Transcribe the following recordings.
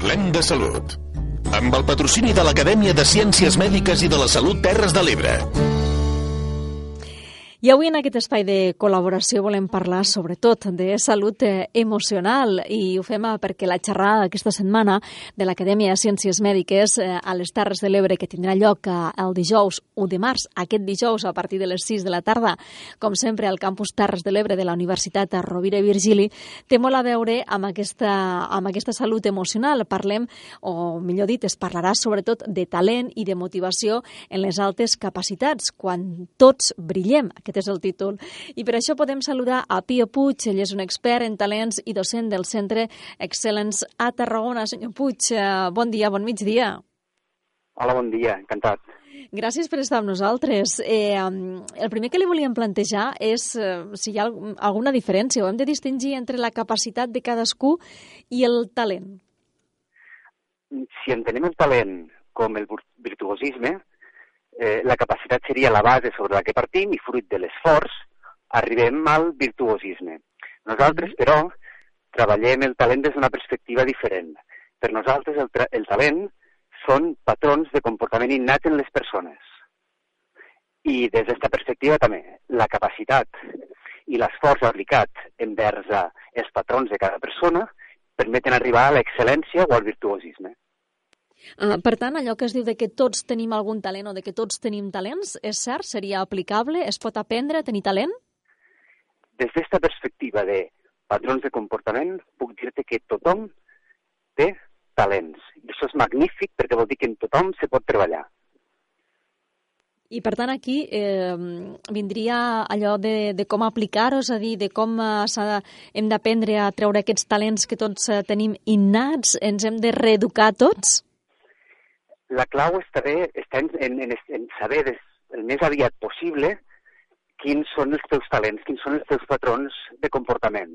Parlem de salut. Amb el patrocini de l'Acadèmia de Ciències Mèdiques i de la Salut Terres de l'Ebre. I avui en aquest espai de col·laboració volem parlar sobretot de salut eh, emocional i ho fem eh, perquè la xerrada d'aquesta setmana de l'Acadèmia de Ciències Mèdiques eh, a les Terres de l'Ebre que tindrà lloc el dijous 1 de març, aquest dijous a partir de les 6 de la tarda, com sempre al campus Terres de l'Ebre de la Universitat Rovira i Virgili, té molt a veure amb aquesta, amb aquesta salut emocional. Parlem, o millor dit, es parlarà sobretot de talent i de motivació en les altes capacitats, quan tots brillem. És el títol. I per això podem saludar a Pio Puig. Ell és un expert en talents i docent del Centre Excellence a Tarragona. Senyor Puig, eh, bon dia, bon migdia. Hola, bon dia, encantat. Gràcies per estar amb nosaltres. Eh, el primer que li volíem plantejar és eh, si hi ha alguna diferència o hem de distingir entre la capacitat de cadascú i el talent. Si entenem el talent com el virtuosisme, eh, la capacitat seria la base sobre la que partim i fruit de l'esforç arribem al virtuosisme. Nosaltres, però, treballem el talent des d'una perspectiva diferent. Per nosaltres el, el talent són patrons de comportament innat en les persones. I des d'aquesta perspectiva també, la capacitat i l'esforç aplicat envers els patrons de cada persona permeten arribar a l'excel·lència o al virtuosisme. Uh, per tant, allò que es diu de que tots tenim algun talent o de que tots tenim talents, és cert? Seria aplicable? Es pot aprendre a tenir talent? Des d'aquesta perspectiva de patrons de comportament, puc dir-te que tothom té talents. I això és magnífic perquè vol dir que en tothom se pot treballar. I per tant aquí eh, vindria allò de, de com aplicar-ho, és a dir, de com eh, hem d'aprendre a treure aquests talents que tots eh, tenim innats, ens hem de reeducar tots? La clau està, bé, està en, en, en saber des, el més aviat possible quins són els teus talents, quins són els teus patrons de comportament.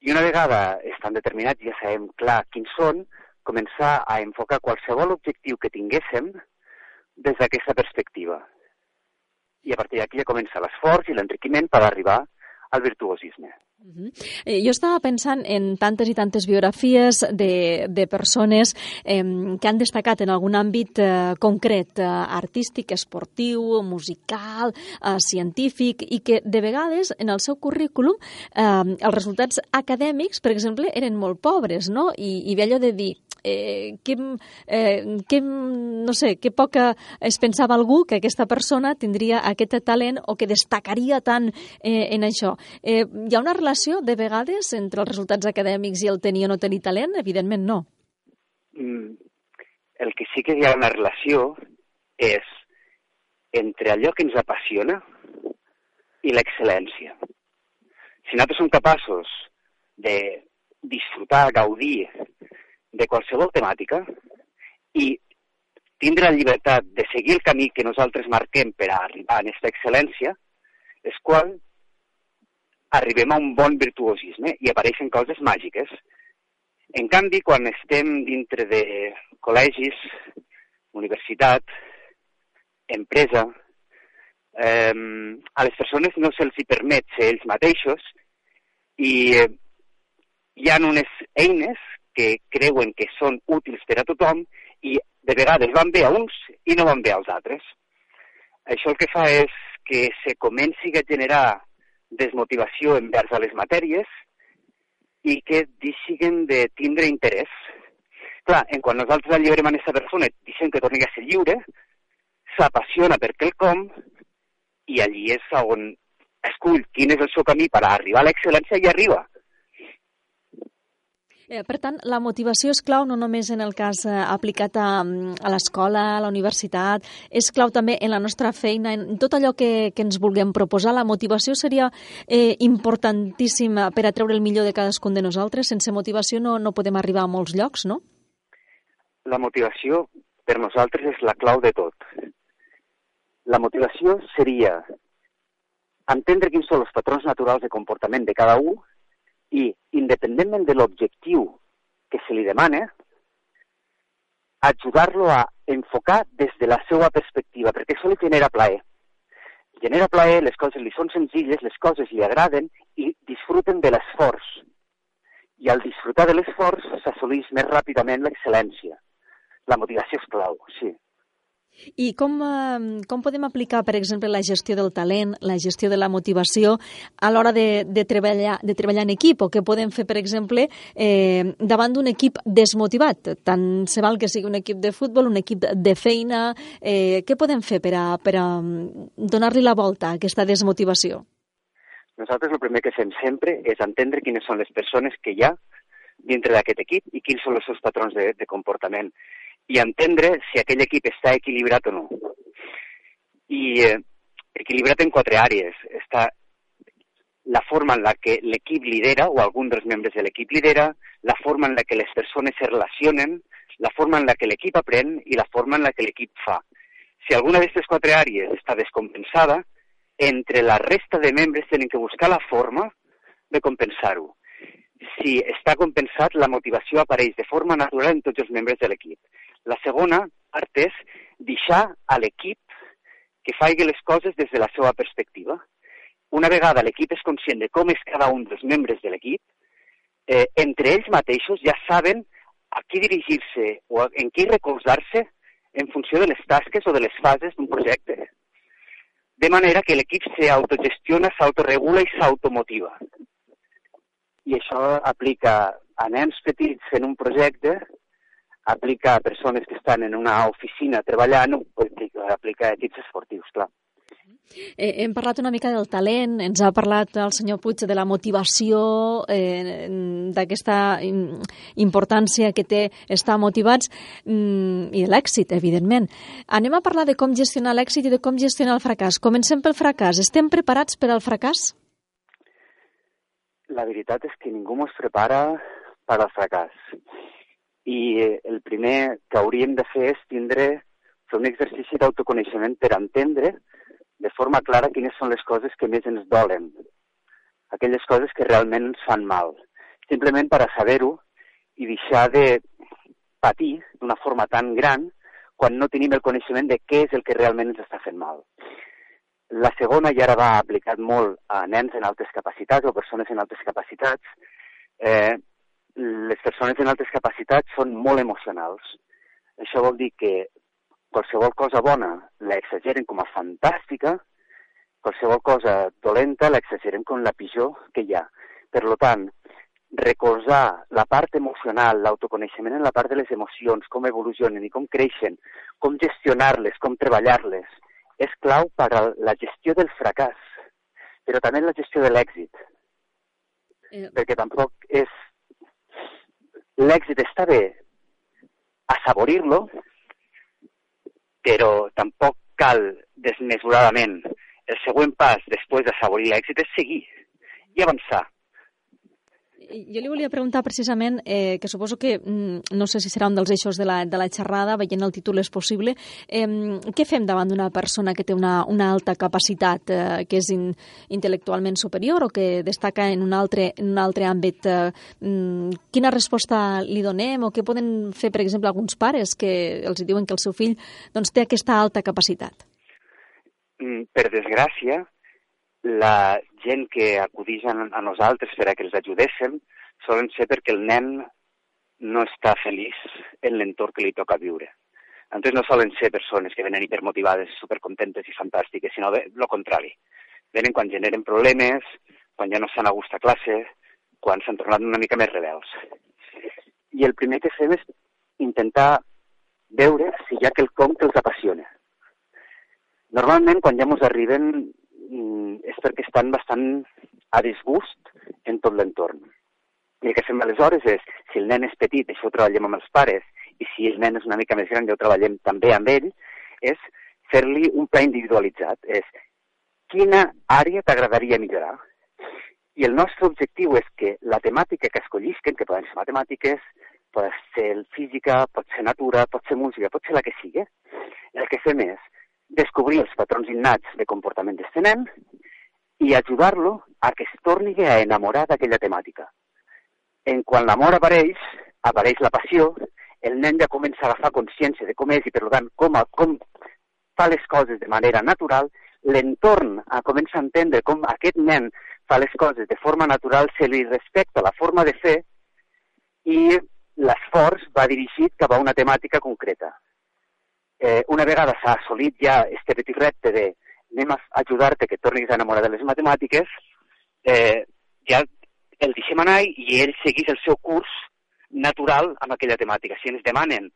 I una vegada estan determinats, ja sabem clar quins són, començar a enfocar qualsevol objectiu que tinguéssim des d'aquesta perspectiva. I a partir d'aquí ja comença l'esforç i l'enriquiment per arribar al virtuosisme. Uh -huh. eh, jo estava pensant en tantes i tantes biografies de, de persones eh, que han destacat en algun àmbit eh, concret, eh, artístic, esportiu, musical, eh, científic, i que de vegades en el seu currículum eh, els resultats acadèmics, per exemple, eren molt pobres, no? I, i ve allò de dir, eh, que, eh, que, no sé, que poca es pensava algú que aquesta persona tindria aquest talent o que destacaria tant eh, en això. Eh, hi ha una relació, de vegades, entre els resultats acadèmics i el tenir o no tenir talent? Evidentment no. Mm, el que sí que hi ha una relació és entre allò que ens apassiona i l'excel·lència. Si nosaltres som capaços de disfrutar, gaudir de qualsevol temàtica i tindre la llibertat de seguir el camí que nosaltres marquem per arribar a aquesta excel·lència, és quan arribem a un bon virtuosisme i apareixen coses màgiques. En canvi, quan estem dintre de col·legis, universitat, empresa, eh, a les persones no se'ls permet ser ells mateixos i eh, hi ha unes eines que creuen que són útils per a tothom i de vegades van bé a uns i no van bé als altres. Això el que fa és que se comenci a generar desmotivació envers a les matèries i que deixin de tindre interès. Clar, en quan nosaltres alliberem a aquesta persona deixem que torni a ser lliure, s'apassiona per quelcom i allí és on escull quin és el seu camí per arribar a l'excel·lència i arriba. Eh, per tant, la motivació és clau no només en el cas eh, aplicat a, a l'escola, a la universitat, és clau també en la nostra feina, en tot allò que, que ens vulguem proposar. La motivació seria eh, importantíssima per a treure el millor de cadascun de nosaltres. Sense motivació no, no podem arribar a molts llocs, no? La motivació per nosaltres és la clau de tot. La motivació seria entendre quins són els patrons naturals de comportament de cada un i, independentment de l'objectiu que se li demana, ajudar-lo a enfocar des de la seva perspectiva, perquè això li genera plaer. Genera plaer, les coses li són senzilles, les coses li agraden i disfruten de l'esforç. I al disfrutar de l'esforç s'assoleix més ràpidament l'excel·lència. La motivació és clau, sí. I com, eh, com podem aplicar, per exemple, la gestió del talent, la gestió de la motivació a l'hora de, de, treballar, de treballar en equip? O què podem fer, per exemple, eh, davant d'un equip desmotivat? Tant se val que sigui un equip de futbol, un equip de feina... Eh, què podem fer per a, per a mm, donar-li la volta a aquesta desmotivació? Nosaltres el primer que fem sempre és entendre quines són les persones que hi ha dintre d'aquest equip i quins són els seus patrons de, de comportament i entendre si aquell equip està equilibrat o no. I eh, equilibrat en quatre àrees. Està la forma en la que l'equip lidera o algun dels membres de l'equip lidera, la forma en la que les persones se relacionen, la forma en la que l'equip aprèn i la forma en la que l'equip fa. Si alguna d'aquestes quatre àrees està descompensada, entre la resta de membres tenen que buscar la forma de compensar-ho. Si està compensat, la motivació apareix de forma natural en tots els membres de l'equip. La segona part és deixar a l'equip que faci les coses des de la seva perspectiva. Una vegada l'equip és conscient de com és cada un dels membres de l'equip, eh, entre ells mateixos ja saben a qui dirigir-se o en qui recolzar-se en funció de les tasques o de les fases d'un projecte. De manera que l'equip s'autogestiona, s'autoregula i s'automotiva. I això aplica a nens petits fent un projecte aplica a persones que estan en una oficina treballant aplica a equips esportius, clar. Eh, hem parlat una mica del talent, ens ha parlat el senyor Puig de la motivació, eh, d'aquesta importància que té estar motivats mm, i de l'èxit, evidentment. Anem a parlar de com gestionar l'èxit i de com gestionar el fracàs. Comencem pel fracàs. Estem preparats per al fracàs? La veritat és que ningú ens prepara per al fracàs i el primer que hauríem de fer és tindre, fer un exercici d'autoconeixement per entendre de forma clara quines són les coses que més ens dolen, aquelles coses que realment ens fan mal, simplement per a saber-ho i deixar de patir d'una forma tan gran quan no tenim el coneixement de què és el que realment ens està fent mal. La segona, i ara va aplicat molt a nens en altes capacitats o persones en altes capacitats, eh, les persones en altes capacitats són molt emocionals. Això vol dir que qualsevol cosa bona l'exageren com a fantàstica, qualsevol cosa dolenta l'exageren com la pitjor que hi ha. Per tant, recolzar la part emocional, l'autoconeixement en la part de les emocions, com evolucionen i com creixen, com gestionar-les, com treballar-les, és clau per a la gestió del fracàs, però també la gestió de l'èxit. Eh... Perquè tampoc és l'èxit està bé assaborir-lo, però tampoc cal desmesuradament. El següent pas després d'assaborir l'èxit és seguir i avançar jo li volia preguntar precisament, eh, que suposo que mm, no sé si serà un dels eixos de la, de la xerrada, veient el títol és possible, eh, què fem davant d'una persona que té una, una alta capacitat, eh, que és in, intel·lectualment superior o que destaca en un altre, en un altre àmbit? Eh, mm, quina resposta li donem o què poden fer, per exemple, alguns pares que els diuen que el seu fill doncs, té aquesta alta capacitat? Mm, per desgràcia, la gent que acudeix a, a nosaltres per a que els ajudéssim solen ser perquè el nen no està feliç en l'entorn que li toca viure. Entonces no solen ser persones que venen hipermotivades, supercontentes i fantàstiques, sinó el contrari. Venen quan generen problemes, quan ja no estan a gust a classe, quan s'han tornat una mica més rebels. I el primer que fem és intentar veure si hi ha quelcom que els apassiona. Normalment, quan ja ens arriben és perquè estan bastant a disgust en tot l'entorn. I el que fem aleshores és, si el nen és petit, això ho treballem amb els pares, i si el nen és una mica més gran, ja ho treballem també amb ell, és fer-li un pla individualitzat. És quina àrea t'agradaria millorar? I el nostre objectiu és que la temàtica que escollisquen, que poden ser matemàtiques, pot ser física, pot ser natura, pot ser música, pot ser la que sigui, el que fem és descobrir els patrons innats de comportament d'aquest nen i ajudar-lo a que es torni a enamorar d'aquella temàtica. En quan l'amor apareix, apareix la passió, el nen ja comença a agafar consciència de com és i, per tant, com, com fa les coses de manera natural, l'entorn comença a entendre com aquest nen fa les coses de forma natural, se li respecta la forma de fer i l'esforç va dirigit cap a una temàtica concreta. Eh, una vegada s'ha assolit ja este petit repte de anem a ajudar-te que tornis a enamorar de les matemàtiques, eh, ja el deixem anar i ell seguís el seu curs natural amb aquella temàtica. Si ens demanen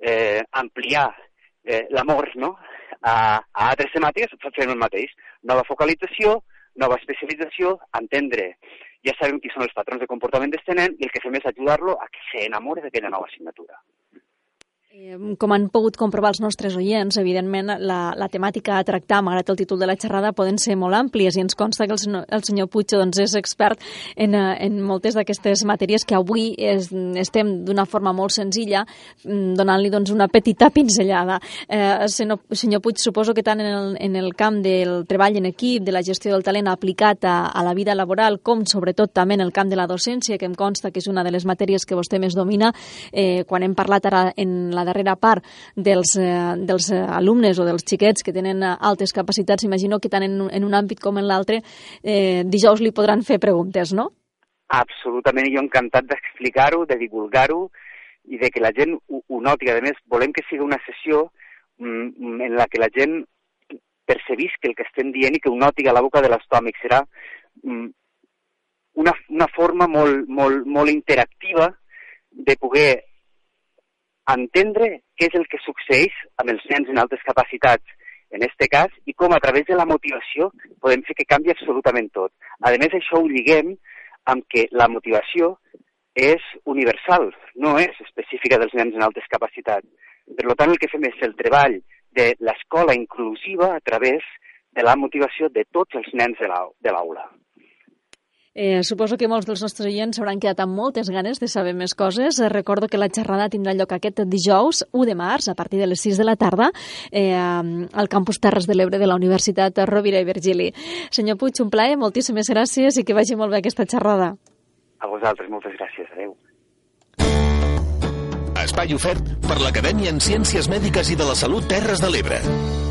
eh, ampliar eh, l'amor no? a, a altres temàtiques, fem el mateix. Nova focalització, nova especialització, entendre ja sabem qui són els patrons de comportament d'este nen i el que fem és ajudar-lo a que s'enamore d'aquella nova assignatura. Com han pogut comprovar els nostres oients, evidentment la, la temàtica a tractar, malgrat el títol de la xerrada, poden ser molt àmplies i ens consta que el, senyor, el senyor Puig doncs, és expert en, eh, en moltes d'aquestes matèries que avui és, estem d'una forma molt senzilla mm, donant-li doncs, una petita pinzellada. Eh, senyor, senyor Puig, suposo que tant en el, en el camp del treball en equip, de la gestió del talent aplicat a, a la vida laboral, com sobretot també en el camp de la docència, que em consta que és una de les matèries que vostè més domina, eh, quan hem parlat ara en la la darrera part dels, eh, dels eh, alumnes o dels xiquets que tenen eh, altes capacitats, imagino que tant en, en un àmbit com en l'altre, eh, dijous li podran fer preguntes, no? Absolutament, jo encantat d'explicar-ho, de divulgar-ho i de que la gent ho, ho noti. A més, volem que sigui una sessió mm, en la que la gent percebisca el que estem dient i que ho noti a la boca de l'estòmac. Serà mm, una, una forma molt, molt, molt interactiva de poder entendre què és el que succeeix amb els nens en altes capacitats, en aquest cas, i com a través de la motivació podem fer que canvi absolutament tot. A més, això ho lliguem amb que la motivació és universal, no és específica dels nens en altes capacitats. Per tant, el que fem és el treball de l'escola inclusiva a través de la motivació de tots els nens de l'aula. Eh, suposo que molts dels nostres oients s'hauran quedat amb moltes ganes de saber més coses. Eh, recordo que la xerrada tindrà lloc aquest dijous, 1 de març, a partir de les 6 de la tarda, eh, al campus Terres de l'Ebre de la Universitat Rovira i Virgili. Senyor Puig, un plaer, moltíssimes gràcies i que vagi molt bé aquesta xerrada. A vosaltres, moltes gràcies. Adéu. Espai ofert per l'Acadèmia en Ciències Mèdiques i de la Salut Terres de l'Ebre.